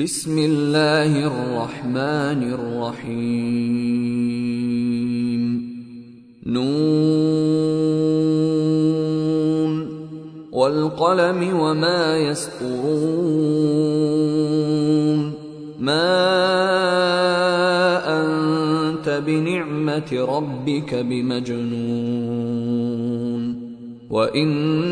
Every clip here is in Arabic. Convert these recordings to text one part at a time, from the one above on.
بسم الله الرحمن الرحيم. نون. والقلم وما يسطرون. ما أنت بنعمة ربك بمجنون. وإن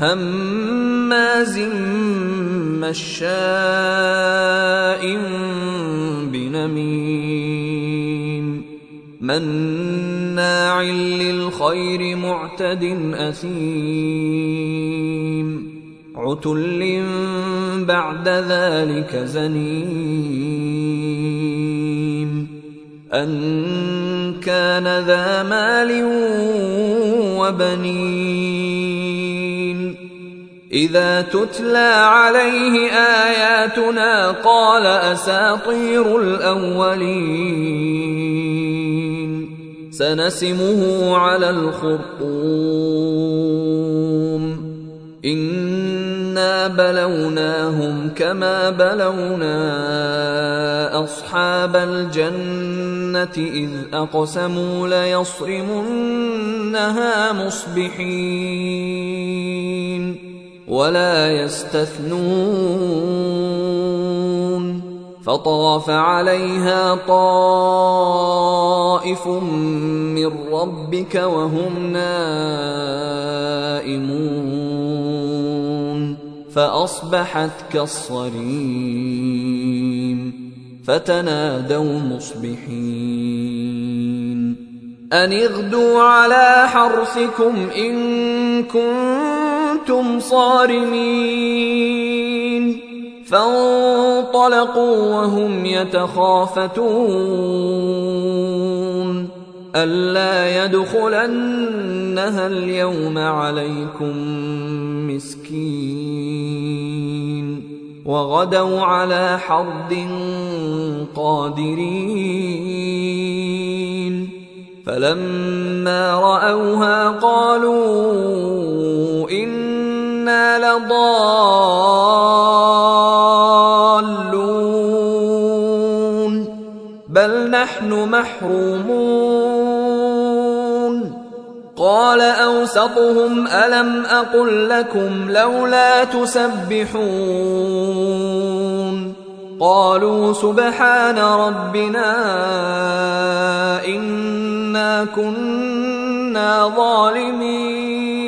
هماز مشاء بنميم مناع للخير معتد أثيم عتل بعد ذلك زنيم أن كان ذا مال وبنين إذا تتلى عليه آياتنا قال أساطير الأولين. سنسمه على الخرطوم. إنا بلوناهم كما بلونا أصحاب الجنة إذ أقسموا ليصرمنها مصبحين. ولا يستثنون فطاف عليها طائف من ربك وهم نائمون فأصبحت كالصريم فتنادوا مصبحين أن اغدوا على حرثكم إن كنتم صارمين. فانطلقوا وهم يتخافتون. ألا يدخلنها اليوم عليكم مسكين. وغدوا على حرد قادرين. فلما رأوها قالوا لضالون بل نحن محرومون. قال أوسطهم ألم أقل لكم لولا تسبحون؟ قالوا سبحان ربنا إنا كنا ظالمين.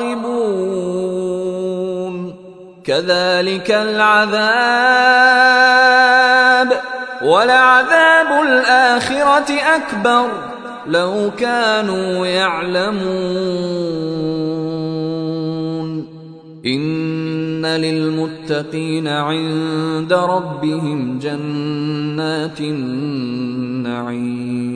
راغبون. كذلك العذاب ولعذاب الآخرة أكبر. لو كانوا يعلمون. إن للمتقين عند ربهم جنات النعيم.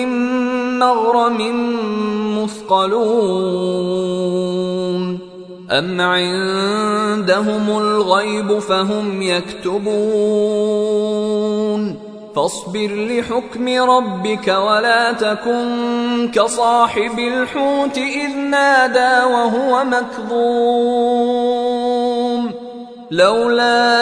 مغرم مثقلون أم عندهم الغيب فهم يكتبون فاصبر لحكم ربك ولا تكن كصاحب الحوت إذ نادى وهو مكظوم لولا